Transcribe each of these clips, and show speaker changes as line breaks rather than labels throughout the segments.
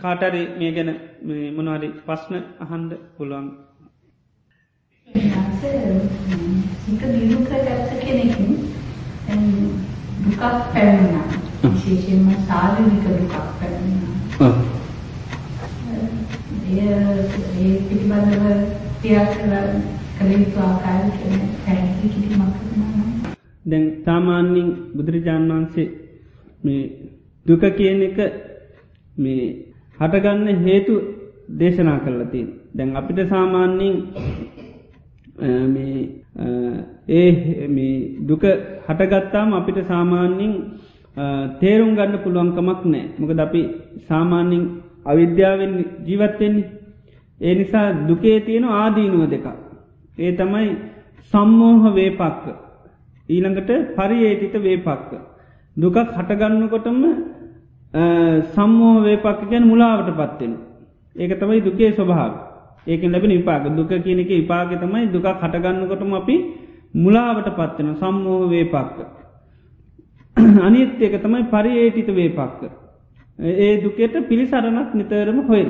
කාටරි මේ ගැන මොනවාරි පස්්න අහන්ඩ පුළුවන්
සිත දියුණු කරගත්ත කෙනෙකින් දුකක් පැමිණෙනවා. විශේෂයෙන්ම ශාරීරික දුකක් පැමිණෙනවා. එය ඒ පිළිබඳව ටිකක් කළ යුතු ආකාරය කියන පැහැදිලි කිරීමක් කරනවා.
දැන් සාමාන්‍යයෙන් බුදුරජාණන් වහන්සේ මේ දුක කියන එක මේ හටගන්න හේතු දේශනා කරලා තියෙන. දැන් අපිට සාමාන්‍යයෙන් ඒ දුක හටගත්තාම අපිට සාමාන්‍යින් තේරුම් ගන්න පුළුවන්කමක් නෑ මොකද අපි සාමාන්‍යින් අවිද්‍යාවෙන් ජීවත්වෙන්නේ ඒ නිසා දුකේ තියෙන ආදීනුව දෙක ඒ තමයි සම්මෝහ වේපක්ක. ඊළඟට පරියේතිත වේපක්ක. දුකක් හටගන්නකොටම සම්මෝහ වේපක්ක ගැන මුලාවට පත්වෙන ඒක තමයි දුකේ ස්වභාව ඒක ලැබෙන විපාක දුක කියනක විපාක තමයි දුක හටගන්නකොටම අපි මුලාවට පත්වෙන සම්මෝහ වේපක්ක. අනිත් ඒක තමයි පරියේටිත වේපක්ක. ඒ දුකෙට පිළිසරණක් නිතරම හොල්.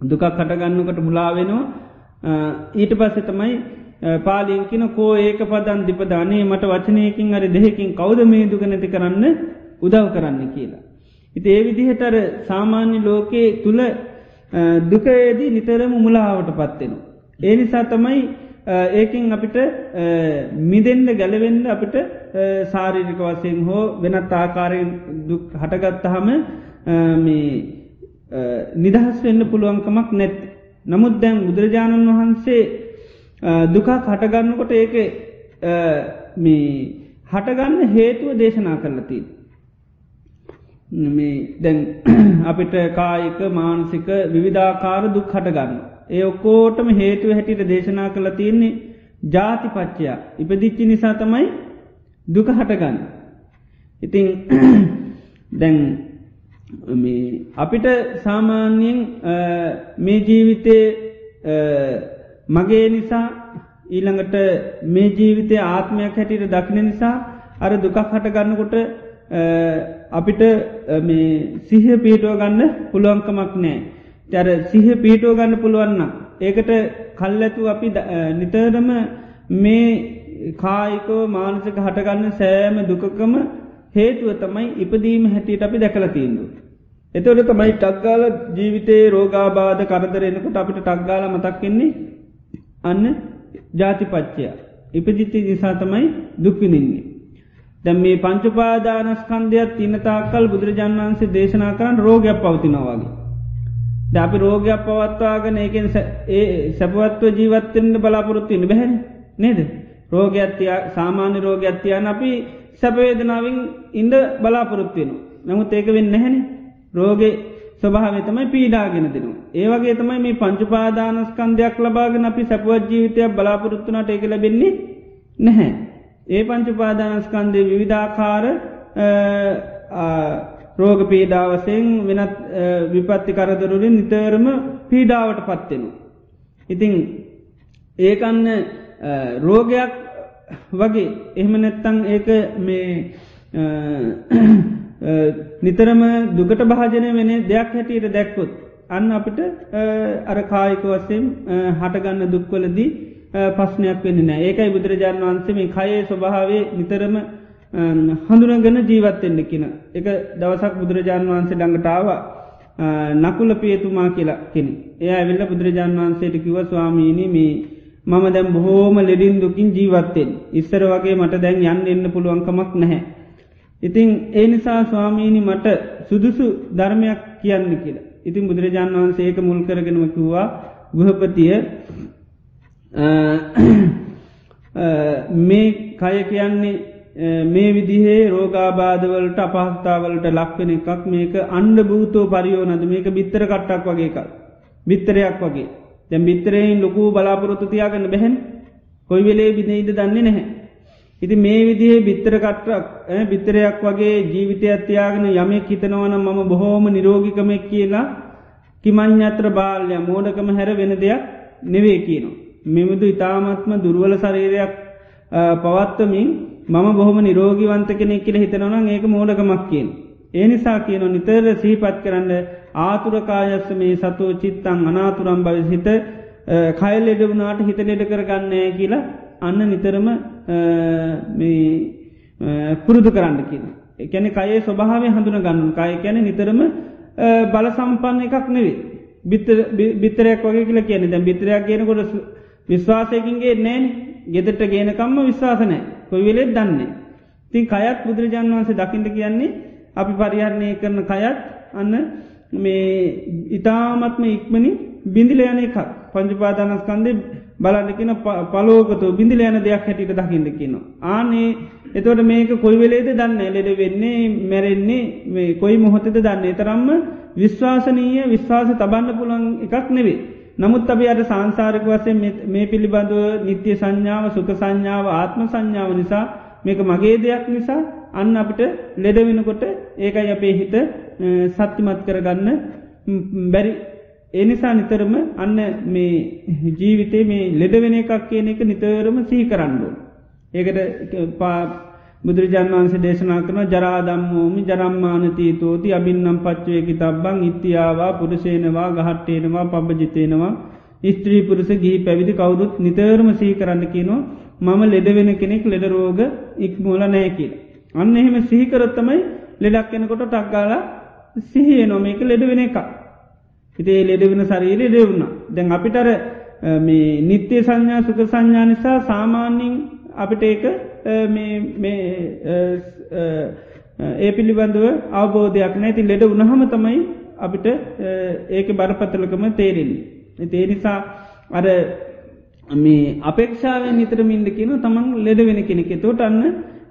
දුකක් කටගන්නකට මුලාවෙනවා ඊට පස්සෙ තමයි පාලියකින කෝ ඒක පදන් දිපදානේ මට වචනයකින් අරි දෙහෙකින් කෞද මේ දුක නැති කරන්න උදව් කරන්න කියලා. ඉති ඒ විදිහටර සාමාන්‍ය ලෝකයේ තුළ දුකයේදී නිතරම මුලාවට පත්වෙනවා. ඒ නිසා තමයි ඒකින් අපිට මිදෙන්ඩ ගැලවෙන්ඩ අපිට සාරීරික වසයෙන් හෝ වෙනත් ආකාරයෙන් දුක් හටගත්තහම නිදහස් වෙන්න පුළුවන්කමක් නැත්. නමුත් දැන් බුදුරජාණන් වහන්සේ දුකා හටගන්නකොට ඒක හටගන්න හේතුව දේශනා කරලතිී. මේ දැන් අපිට කායික මානසික විවිධාකාර දුක් හටගන්න. ඒ ඔක්කෝටම හේතුව හැටියට දේශනා කළ තියෙන්නේ ජාතිපච්චයා ඉපදිච්චි නිසා තමයි දුක හටගන්න. ඉතිං දැන් අපිට සාමාන්‍යයෙන් මේ ජීවිතය මගේ නිසා ඊළඟට මේ ජීවිතය ආත්මයක් හැටියට දක්න නිසා අර දුකක් හටගන්නකොට අපිට සිහ පිහිටුව ගන්න පුළුවන්කමක් නෑ. තැර සිහ පිහිටුව ගන්න පුළුවන්න. ඒකට කල්ඇතු අපි නිතරම මේ කායිකෝ මානසක හටගන්න සෑම දුකකම හේතුව තමයි ඉපදීම හැටියට අපි දැකල තිීන්දු. එතවට තමයි ටක්ගාල ජීවිතයේ රෝගාබාධ කරදර එනකොට අපිට ටක්ගාල මතක්කෙන්නේ අන්න ජාතිපච්චය. ඉපදිත්ති නිසා තමයි දුක්විනින්නේ. දැම් මේ පංචුපාදානස්කන්ධයක් තිනතාකල් බුදුරජාන් වන්සේ දේශනා කරන්න රෝගයක් පවතිනවාගේ. ද අපි රෝගයක් පවත්වාගෙන ඒකෙන් ඒ සැපවත්ව ජීවත්තෙන්ට බලාපොරොත්තුවන්න බැහැන නේද. රෝගඇත්තිය සාමාන්‍ය රෝගඇත්තියන් අපි සැපවේදනාවෙන් ඉන්ඩ බලාපොරොත්තුවෙන. නමුත් ඒක වෙන්න නැහැන රෝගේ ස්වභාවේ තමයි පීඩාගෙන දෙනවා. ඒවගේ තමයි මේ පංචුපාදානස්කන්ධයක් ලබාගෙන අපි සැපවත් ජීවිතයක් බලාපොරොත්තුනට ඒක ලැබෙන්නේ නැහැ. ඒ පංචුපාදානස්කන්දය විවිධාකාර රෝග පීඩාවසයෙන් වෙනත් විපත්ති කරදරුලින් නිතරම පීඩාවට පත්වෙනු. ඉතිං ඒකන්න රෝගයක් වගේ එහෙම නැත්තං ඒක මේ නිතරම දුකට භාජනය වෙන දෙයක් හැටියට දැක්කොත් අන්න අපිට අර කායික වසයෙන් හටගන්න දුක්වලදී පස්්නයක් වෙන්න නෑ ඒකයි බුදුරජාණන් වන්සේ මේ කයේ ස්වභාවේ නිතරම හඳුනගන ජීවත්තෙන්න්න කියන එක දවසක් බුදුරජාණන් වහන්සේ ළඟටාව නකුල පියතුමා කියලා කෙනෙ එය ඇවෙල්ල බුදුරජාණන් වහන්සේට කිව ස්වාමීණී මේ මම දැම් බොහෝම ලෙඩින් දුකින් ජීවත්තෙන් ඉස්සර වගේ මට දැන් යන්න එන්න පුළුවන්කමක් නැහැ. ඉතිං ඒ නිසා ස්වාමීණි මට සුදුසු ධර්මයක් කියන්න කියලා. ඉතින් බුදුරජාණන් වහන්සේ ඒක මුල් කරගෙනම කිව්වා ගෘහපතිය මේ කය කියන්නේ මේ විදිහේ රෝගාබාධවලට අපහස්ථාවලට ලක්වෙන එකක්. මේක අන්ඩ භූතෝ පරියෝනද මේක බිත්තර කට්ටක් වගේ එකක්. බිත්තරයක් වගේ. දැම් බිත්තරයෙන් ලොකු බලාපොරොත්තු තියාගන්න බැහැන් කොයි වෙලේ බිනයිද දන්නේ නැහැ. ඉති මේ විදිහේ බිත්තර කට්ටක් බිත්තරයක් වගේ ජීවිතය අත්තියාගෙන යමෙක් හිතනවන මම බොහෝම නිරෝගිකමෙක් කියලා කිමං්ඥත්‍ර බාල්ය මෝඩකම හැර වෙන දෙයක් නෙවේ කියනවා. මෙමුදු ඉතාමත්ම දුර්වල ශරීරයක් පවත්වමින් මම බොහොම නිරෝගීවන්ත කෙනෙක් කියල හිතනවන ඒක මෝඩකමක් කියෙන්. ඒ නිසා කියන නිතර සීපත් කරන්න ආතුරකායස්ස මේ සතුව චිත්තං අනාතුරම් භවිසිත කයිල් ලෙඩ වුණාට හිත ලෙඩ කරගන්නය කියලා අන්න නිතරම පුරුදු කරන්න කියන. එකැන කයේ ස්වභාවය හඳුන ගන්නු කය කැන නිතරම බල සම්පන්න එකක් නෙවේ. බිත්තරයක් වගේ කියලා කියන දැ බිත්‍රයක් කියනකොට විශ්වාසයකින්ගේ නෑන ගෙදට ගේනකම්ම විශ්වාසනෑ කොයි වෙලෙත් දන්නේ. තින් කයත් බුදුරජාන් වන්සේ දකිට කියන්නේ අපි පරිහරණය කරන කයත් අන්න මේ ඉතාමත්ම ඉක්මනි බිඳිල යන එකක් පංචපාදානස්කන්දේ බලන්නකින පලෝකතු බිඳිල යන දෙයක් හැටිට දකිින්ද කියනවා. ආනේ එතවට මේක කොයි වෙලේද දන්න ලෙඩ වෙන්නේ මැරෙන්නේ මේ කොයි මොහොතද දන්නේ තරම්ම විශ්වාසනීය විශ්වාස තබන්න පුළන් එකක් නෙවේ. නමුත් අපි අට සංසාරක වසය මේ පිළිබඳව නිත්‍ය සංඥාව සුක සංඥාව ආත්ම සංඥාව නිසා මේක මගේ දෙයක් නිසා අන්න අපිට ලෙඩවෙනකොට ඒකයි අපේ හිත සත්තිමත් කරගන්න බැරි එනිසා නිතරම අන්න මේ ජීවිතේ මේ ලෙඩවෙන එකක් කියන එක නිතරම සහි කරන්නඩුව. ඒකට බුදුරජාන් වන්සේ දේශනා කරන ජරාදම්මෝමි ජරම්මානතීතෝති අබින්නම් පච්චයකි තබ්බං ඉත්තියාවා පුරුෂේනවා ගහට්ටේනවා පබජිතයෙනවා ස්ත්‍රී පුරුස ගී පැවිදි කවුරුත් නිතරම සහි කරන්න කියනවා මම ලෙඩවෙන කෙනෙක් ලෙඩරෝග ඉක්මෝල නෑකිල්. අන්න එහෙම සිහිකරොත්තමයි ලෙඩක් කෙනකොට ටක්ගාල සිහිය නොමේක ලෙඩවෙන එක. හිතේ ලෙඩවෙන සරීරය දෙවුණ. දැන් අපිටර මේ නිත්‍ය සංඥා සුක සංඥා නිසා සාමාන්‍යින් අපිට ඒක ඒ පිළිබඳව අවබෝධයක් නැති ලෙඩ උනහම තමයි අපිට ඒක බරපත්තලකම තේරෙන්. ඒ නිසා අර මේ අපේක්ෂාවෙන් නිතරමින්ද කියන තමන් ලෙඩ වෙන කෙනෙක. තෝට අන්න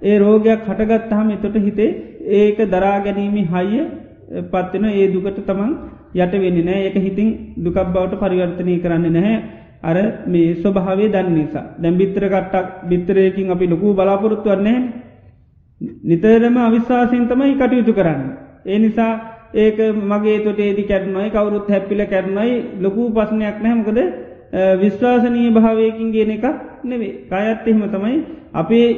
ඒ රෝගයක් හටගත්තහම එතොට හිතේ ඒක දරා ගැනීමි හයිය පත්වෙන ඒ දුකට තමන් යට වෙන්න නෑ ඒක හිතින් දුකක් බවට පරිවර්තනය කරන්න නැහැ. අර මේ ස්වභාවේ දන්න නිසා. දැම් බිත්තර කට්ටක් බිත්තරයකින් අපි ලොකු බලාපොරොත්තු වන්නේ නිතරම අවිශ්වාසයෙන් තමයි කටයුතු කරන්න. ඒ නිසා ඒක මගේ තොට ඒදි කැරනයි කවරුත් හැපිල කැරනයි ලොකු පසනයක් නැහමකද විශ්වාසනී භාවයකින් ගෙන එකක් නෙවේ කයත් එහෙම තමයි. අපේ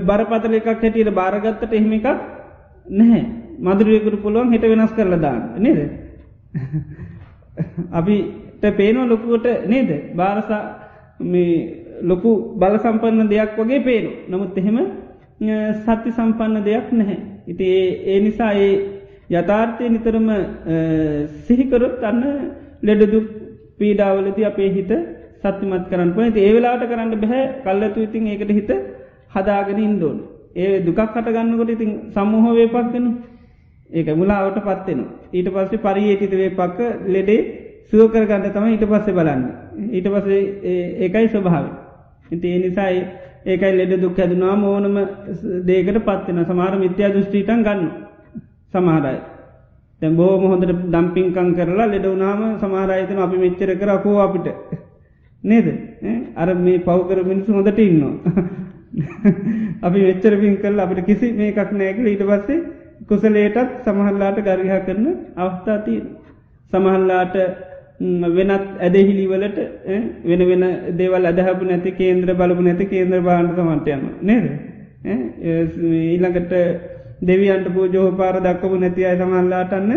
බරපතල එකක් හැටියට භාරගත්තට එහෙම එකක් නැහැ. මදුරුවකුට පුළුවන් හිට වෙනස් කරලදාන්න නේද? අපිට පේනෝ ලොකුවට නේද? භාරසා මේ ලොකු බල සම්පන්න දෙයක් වගේ පේනු නමුත් එහෙම සත්‍ය සම්පන්න දෙයක් නැහැ. ඉති ඒ නිසා ඒ යථාර්ථය නිතරම සිහිකරොත් අන්න ලෙඩදුක් පීඩාවලති අපේ හිත සත්‍යමත් කරන්න පනති ඒවෙලාට කරන්න බැහැ කල්ලතු ඉතින් ඒකට හිත හදාගෙන ඉන්දෝන් ඒ දුකක් හටගන්නකොට ඉතින් සම්මහෝවේ පක්ගෙන ඒක මුලාවට පත්වෙන ඊට පස්සේ පරියේටිත වේ පක්ක ලෙඩේ සුවකරගන්න තම ඊට පස්සේ බලන්න. ඊට පස්සේ ඒකයි ස්වභාව ඉති ඒ නිසායි ඒකයි ලෙඩ දුක් හැදුනා ඕනම දේකට පත්වෙන සමාර මිත්‍යා දෘෂ්ටිීටන් ගන්න සමහරයි තැ බෝම හොඳට දම්පිංකං කරලා ලෙඩ වුනාම සමාරයතන අපි මෙච්චර කරකෝ අපිට? නේද? අර මේ පව්කර මිනිසු හොඳට ඉන්නවා. අපි වෙච්චර පින් කල් අපිට කිසි මේකක් නෑකල ඊට පස්සේ කුසලේටත් සමහල්ලාට ගරිහා කරන අවස්ථාතිය සමහල්ලාට වෙනත් ඇදහිලිවලට වෙන වෙන දේවල් අදහපු නැති කේන්ද්‍ර බලපු නැති කේන්ද්‍ර බාණ්ඩ සමන්ටයන්න නේද? ඊළඟට දෙවියන්ට පූජෝ පාර දක්කපු නැති අය සමල්ලාටන්න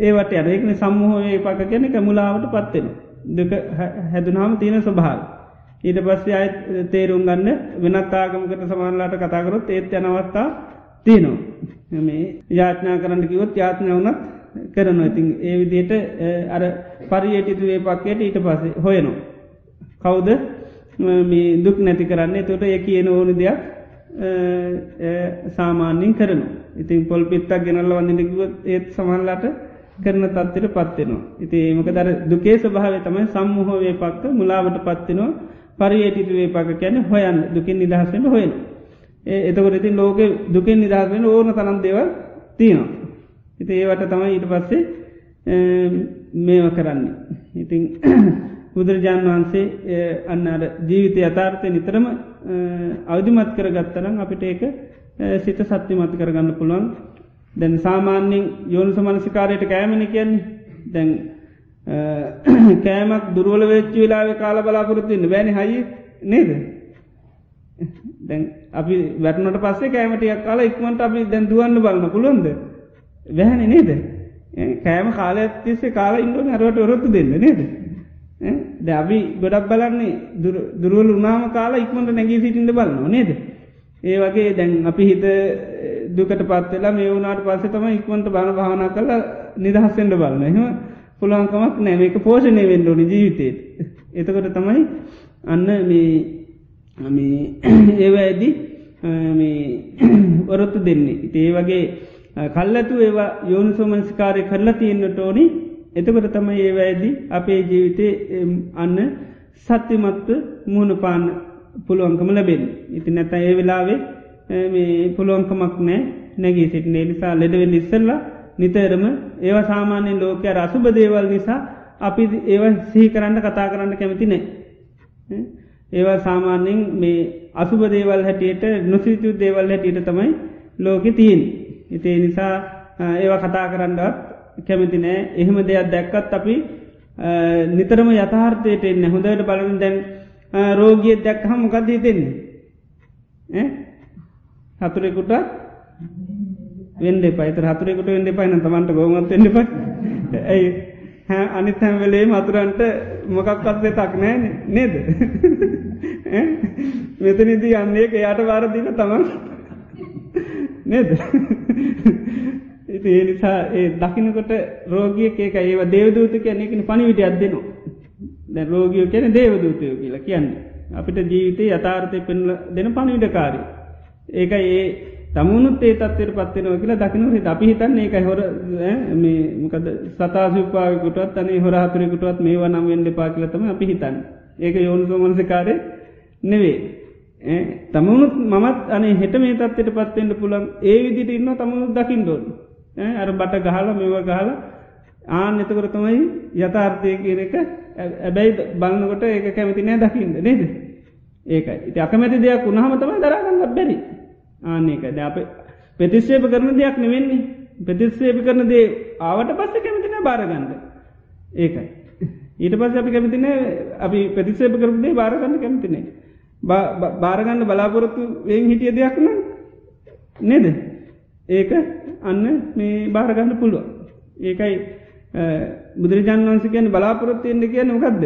ඒවට යනකන සම්මහෝයේ පක ගැන කමුලාවට පත්වෙන දෙක හැදුනාම තියෙන ස්වභාව ඊට පස්සේ අය තේරුම් ගන්න වෙනත් ආගමකට සමානලාට කතාකරොත් ඒත් යනවත්තා තියනවා. මේ යාඥා කරන්න කිවොත් යාත්නය වනත් කරන ඉතින් ඒ විදියට අර පරියටිතුවේ පක්කයට ඊට පස්සේ හොයනවා කවුද මේ දුක් නැති කරන්නේ තොට ඒ කියන ඕන දෙයක් සාමාන්‍යින් කරන ඉතින් පොල් පිත්තක් ගෙනල්ල වඳිනකිවත් ඒත් සමල්ලාට කරන තත්තිර පත්වෙනවා. ඉති ඒමක දර දුකේ ස්භාව තමයි සම්මහෝවේ පක්ක මුලාවට පත්වෙනවා පරියේටිතු වේපාක කැන හොයන් දුකින් නිදහසෙන් හොයන. එතකොට ඉතින් ලෝක දුකින් නිදහසෙන් ඕන තනන් දෙව තියෙනවා. ඉති ඒවට තමයි ඊට පස්සේ මේව කරන්න. ඉතින් බුදුරජාණන් වහන්සේ අන්නර ජීවිත යථාර්ථය නිතරම අවධිමත් කර ගත්තරම් අපිට ඒක සිත සත්‍යමත් කරගන්න පුළුවන්. දැන් සාමාන්‍යෙන් යෝනිස මනසිකාරයට කෑමනි කියන්නේ. දැන් කෑමක් දුරුවල වෙච්චි වෙලාව කාල බලාපොරත්තුන්න බෑනි හයි නේද? දැන් අපි වැටනට පස්සේ කෑමටියක් කාලා ඉක්මට අපි දැන් දුවන්න බලන්න පුළුවන්ද? වැහැන නේද? කෑම කාල ඇත්තිස්සේ කාලා ඉන්දුවන අරුවට ඔරොත්තු දෙන්න නේද? ද අපි ගොඩක් බලන්නේ දුරුවල උනාම කාලා ඉක්මට නැගී සිටින්ට බලන්න නේද? ඒ වගේ දැන් අපි හිත දුකට පත්වෙලා මේ වුණට පස්සේ තම ඉක්මට බණ භාවන කල නිදහස්සෙන්ට බලන්න. එහම පුළන්කමක් නෑ. මේක පෝෂණය වෙන්ඩෝනි ජීවිතේත් එතකොට තමයි අන්න මේ ඒවඇදි ඔරොත්තු දෙන්නේ. ඉතේ වගේ කල්ලතු ඒවා යෝනු සෝමනස්කාරය කරලා තියෙන්න්නට ඕනි. එතකොට තම ඒවැඇදි අපේ ජීවිතය අන්න සත්‍යමත්ව මුහුණ පාන්න පුළුවන්කම ලැබෙන් ඉති නැත ඒ වෙලාවේ මේ පුළුවන්කමක් නෑ. නැගී සිටිනේ නිසා ලෙඩවෙන් ඉස්සල්ලා නිතරම ඒව සාමාන්‍යෙන් ලෝකය රසුබ දේවල් නිසා අපි ඒව සිහි කරන්න කතා කරන්න කැමති නෑ. ඒවා සාමාන්‍යෙන් මේ අසුබ දේවල් හැටියට නොසිතු දේවල් හැටියට තමයි ලෝකෙ තිීන් ඉතිේ නිසා ඒවා කතා කරන්නත් කැමති නෑ. එහෙම දෙයක් දැක්කත් අපි නිතරම යථාර්ථයට එන්න හොඳට බලන දැන් රෝගිය දැක් හම මොකක්දී දෙන්නේ හතුරෙකුට වෙන්ඩ පයිතර හතුරෙකුට වෙන්ඩ පයින තමන්ට ගොමත් වෙන්ඩ පයි ඇයි? අනිත් හැම් වෙලේ මතුරන්ට මොකක්කත්ේ තක් නෑ නේද? මෙතනිදී අන්නේ එයාට වාරදින තමන් නේද? ඉති ඒ නිසා ඒ දකිනකොට රෝගිය ඒක ඒව දේවදූත කියනෙකින පනිවිට අදදිනවා දැ රෝගියෝ කියන දේවදූතයෝ කියලා කියන්නේ. අපිට ජීවිතය යථාර්ථය පෙන්ල දෙන පණවිඩකාරි ඒක ඒ තමුණුත් ඒ තත්වයට පත්වෙනවා කියලා දකිනු හිත අපි හිතන්න ඒක හොර මේකද සතාසුපායකුටත් අනේ හොරහතුරෙකුටත් මේවා නම් වෙන්ඩ පා කියලතම අපි හිතන්න. ඒක යෝනු සෝමනසකාරය නෙවේ තමුණුත් මමත් අනේ හෙට මේ තත්වයට පත්වෙන්ට පුළන් ඒ විදිට ඉන්න තමුණුත් දකිින්ඩෝන් අර බට ගහල මේව ගහල ආන එතකර තමයි යථාර්ථය කියන එක ඇබැයි බලන්නකොට ඒක කැමති නෑ දකිින්ද නේද? ඒකයි. ඉති අකමැති දෙයක් උුණහම තමයි දරගන්නත් බැරි. ආන්නේක ද අප ප්‍රතිශ්‍රේප කරන දෙයක් නෙවෙන්නේ ප්‍රතිශ්‍රේප කරන දේ ආවට පස්ස කැමතින බාරගන්න ඒකයි. ඊට පස්ස අපි කැමතින අපි ප්‍රතිශ්‍රේප කරදේ බාරගන්න කැමතිනේ බාරගන්න බලාපොරොත්තු වෙන් හිටිය දෙයක් නම් නේද? ඒක අන්න මේ බාරගන්න පුළුව ඒකයි බුදුරජාන් වන්ස කියන බලාපොරොත්තියෙන්ට කියන මොකක්ද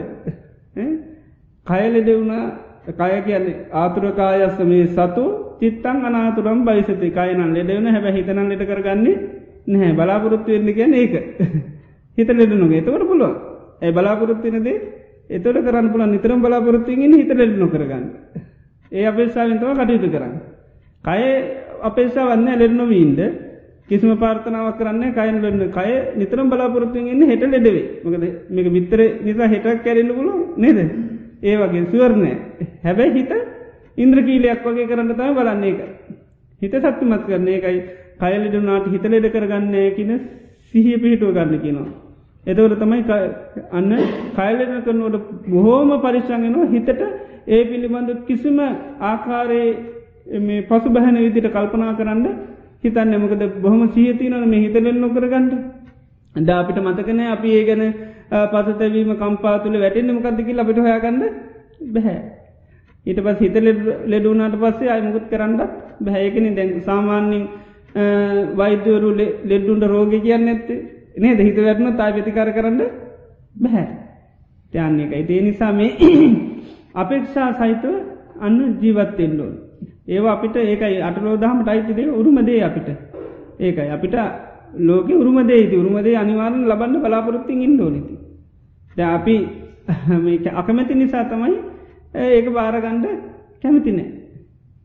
කයලෙඩ වුණා. කය කියන්නේ ආතුරකායස්ස මේ සතු චිත්තං අනාතුරම් බයිසති. කයනන් ලෙඩවන හැබ හිතනන් ලෙට කරගන්නේ නැහැ. බලාපොරොත්තු වෙන්න කියන ඒක. හිත ලෙඩනුගේ එතකට පුළුවන්. ඇයි බලාපොරොත්තිනදේ එතොට කරන්න පුළන් නිතරම් බලාපොරොත්තුවගෙන හිත ලෙඩ නොකරගන්න. ඒ අපේක්ෂාවෙන්තව කටයුතු කරන්න. කය අපේක්ෂා වන්න ලෙඩනොවීන්ද කිසිම පාර්ථනාවක් කරන්න කයන් ලන්න කය නිතරම් බලාපොරොත්තුවන්න හෙට ලෙඩවේ මකද මේක විත්තර නිසා හෙටක් කැරෙන්න්න පුලු නේද? ඒ වගේ සුවරණය හැබැයි හිත ඉන්ද්‍රකීලයක් වගේ කරන්න තම බලන්නේ එක හිත සත්තුමත් කරන්නේ එකයි කයලෙඩුනාට හිතලෙඩ කරගන්නේ කියන සිහිය පිහිටුව ගන්න කියනවා. එතවට තමයි අන්න කයලෙන කරනුවට බොහෝම පරිශ්ෂංගෙනවා හිතට. ඒ පිළිබඳ කිසිම ආකාරයේ මේ පසු බැහැන විදිට කල්පනා කරන්න හිතන්න එමකද බොහොම සියතිනන මේ හිතලෙන් නොකරගන්නට ද අපිට මතකන අපි ඒ ගැන පසතැවීම කම්පාතුල වැටෙන්න්න මකක්දකි අපිට හොයාගන්න බැහැ. ඊට පස් හිත ලෙඩුනාට පස්සේ අයමුකුත් කරන්න බැහැයකන දැන් සාමාන්‍යින් වෛද්‍යවරු ලෙඩ්ඩුන්ට රෝග කියන්න ඇත්තේ නේද? හිත වැටන තා ප්‍රතිකාර කරන්න බැහැ. යන්නේ එකයි ඒ නිසා මේ අපේක්ෂා සහිතව අන්න ජීවත්තෙන්ඩෝ ඒවා අපිට ඒකයි අටලෝදාහමට අයිතිදේ උරුමදේ අපිට. ඒකයි. අපිට ලෝක උරුමදේ උරුමදේ අනිවාරන් ලබන්න බලාපොරොත්තින් ඉන්ඩෝනති ද අපි අකමැති නිසා තමයි ඒක බාරගණ්ඩ කැමතිනෑ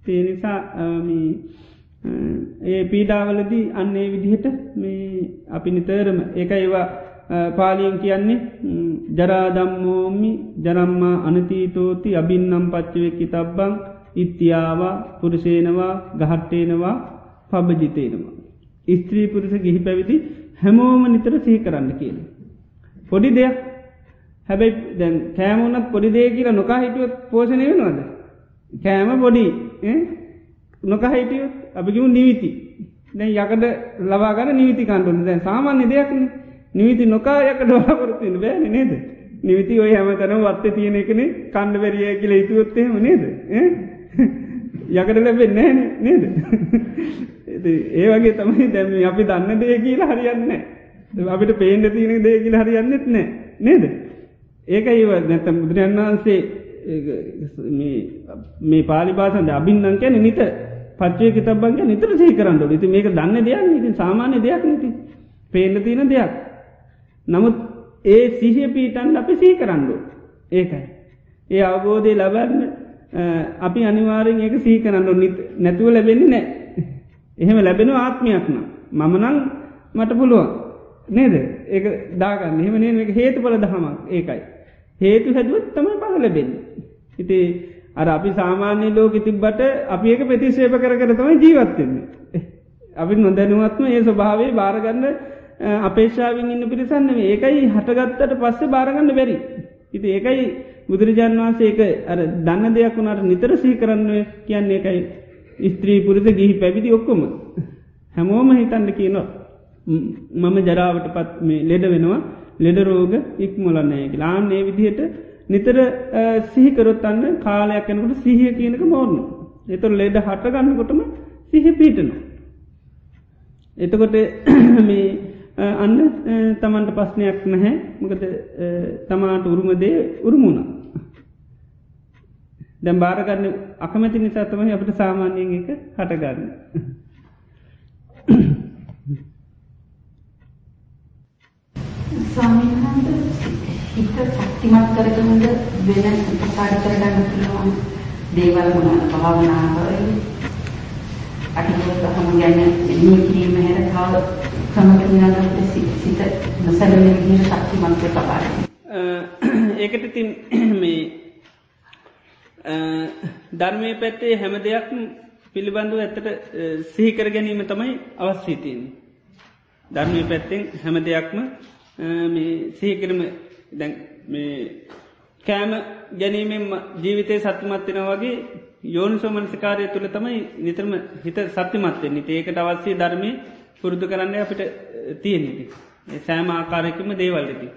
තේ නිසා ඒ පීඩාවලදී අන්නේ විදිහට මේ අපි නිතරම ඒක ඒවා පාලියෙන් කියන්නේ ජරාදම්මෝමි ජරම්මා අනතීතෝති අබින්නම් පච්චවෙක්කි තබ්බං ඉත්තියාවා පුරුෂේනවා ගහට්ටේනවා පබජිතේනවා. ස්ත්‍රී පුරුස ගිහි පැවිදි හැමෝම නිතර සිහි කරන්න කියන. පොඩි දෙයක් හැබැයි දැන් කෑමුණත් පොඩි දේ කියලා නොකා හිටියොත් පෝෂණය වෙනවාද. කෑම පොඩි නොකහිටියොත් අපිකිමු නිවිති. දැන් යකට ලබාගන නිවිති කණ්ඩුන දැන් සාමාන්‍ය දෙයක්න නිවිති නොකා යකට වාපොරත්තින්න බෑන නේද. නිවිති ඔය හැම තැන වත්ත තියෙන එකන කණ්ඩ වැරිය කියල ඉතුවොත්තේම නේද. යකට ලැබෙන් නෑ නේද. ඒ වගේ තමයි දැම අපි දන්න දේ කියලා හරියන්න අපිට පේන්ඩ තියෙන දේ කියලා හරියන්නෙත් නෑ නේද? ඒක ඒව නැතම් බුදුරන් වහන්සේ මේ පාලිබාසන්ද අබින්නන් කැන නිත. පච්චය කිතබන්ගේ නිතර සහි කරන්නට ඉති මේක දන්න දෙයක් ඉති සාමාන්‍ය දෙයක් නති පේන්න තියෙන දෙයක්. නමුත් ඒ සිහිය පීටන් අපි සහි කරන්නඩු ඒකයි. ඒ අවබෝධය ලබන්න අපි අනිවාරෙන් ඒක සී කරන්නු නැතුව ලැබෙන්නේ නෑ එහෙම ලැබෙන ආත්මයක්න මමනං මට පුළුවන්. නේද? ඒ දාගන්න. එහෙම නේ එක හේතු පල දහමක් ඒකයි. හේතු හැදුවත් තමයි පල ලැබෙන් ඉති අර අපි සාමාන්‍ය ලෝක තිබ්බට අපි ඒක ප්‍රතිශේප කර කර තමයි ජීවත්වෙන්නේ අපි නොදැනුවත්ම ඒ ස්වභාවේ භාරගන්න අපේක්ෂාවෙන් ඉන්න පිරිසන්න ඒකයි හටගත්තට පස්සේ භාරගන්න බැරි. ඉති ඒකයි බුදුරජාන් වහන්සේ එක අර දන්න දෙයක් වුණට නිතර සහි කරන්න කියන්නේ එකයි ස්ත්‍රී පුරිත ගිහි පැවිදි ඔක්කොම. හැමෝම හිතන්න කියනවා මම ජරාවට පත් මේ ලෙඩ වෙනවා. ලෙඩරෝග ඉක්මොලන්නය ලාන් ඒ විදිහට නිතර සිහිකරොත්තන්න කාලයක් යනකට සිහිය කියනක මෝර්ණ එතුර ලෙඩ හට ගන්නකොටම සිහ පීටනවා එතකොට මේ අන්න තමන්ට පස්්නයක් නැහැ. මොකද තමාට උරුමදේ උරුමුණ දැම් බාරගන්න අකමැති නිසා තමයි අපට සාමාන්‍යයෙන් එක හටගන්න.
ස්වාමීන්හන්ද හිත ශක්තිමත් කරගන්නද වෙන උපකාර කරගන්න පුළුවන් දේවල් මොනවද භාවනාව අටිගොස්සහම ගැන එන්නේ කිරීම හැර තව ක්‍රමකිනාට සිත නොසැලෙන විදිහට ශක්තිමත් වෙන්න
ඒකට තින් මේ ධර්මය පැත්තේ හැම දෙයක් පිළිබඳු ඇත්තට සිහිකර ගැනීම තමයි අවස්්‍රීතියෙන්. ධර්මය පැත්තෙන් හැම දෙයක්ම සිහිකරම කෑම ගැනීමෙන් ජීවිතය සත්‍යමත්වෙන වගේ යෝනු සෝමනසිකාරය තුළ තමයි නිතරම හිත සත්‍යමත්වෙන් නිති ඒකට අවස්සේ ධර්මය පුරුදු කරන්න අපිට තියෙනෙති. සෑම ආකාරයකම දේවල්ලති.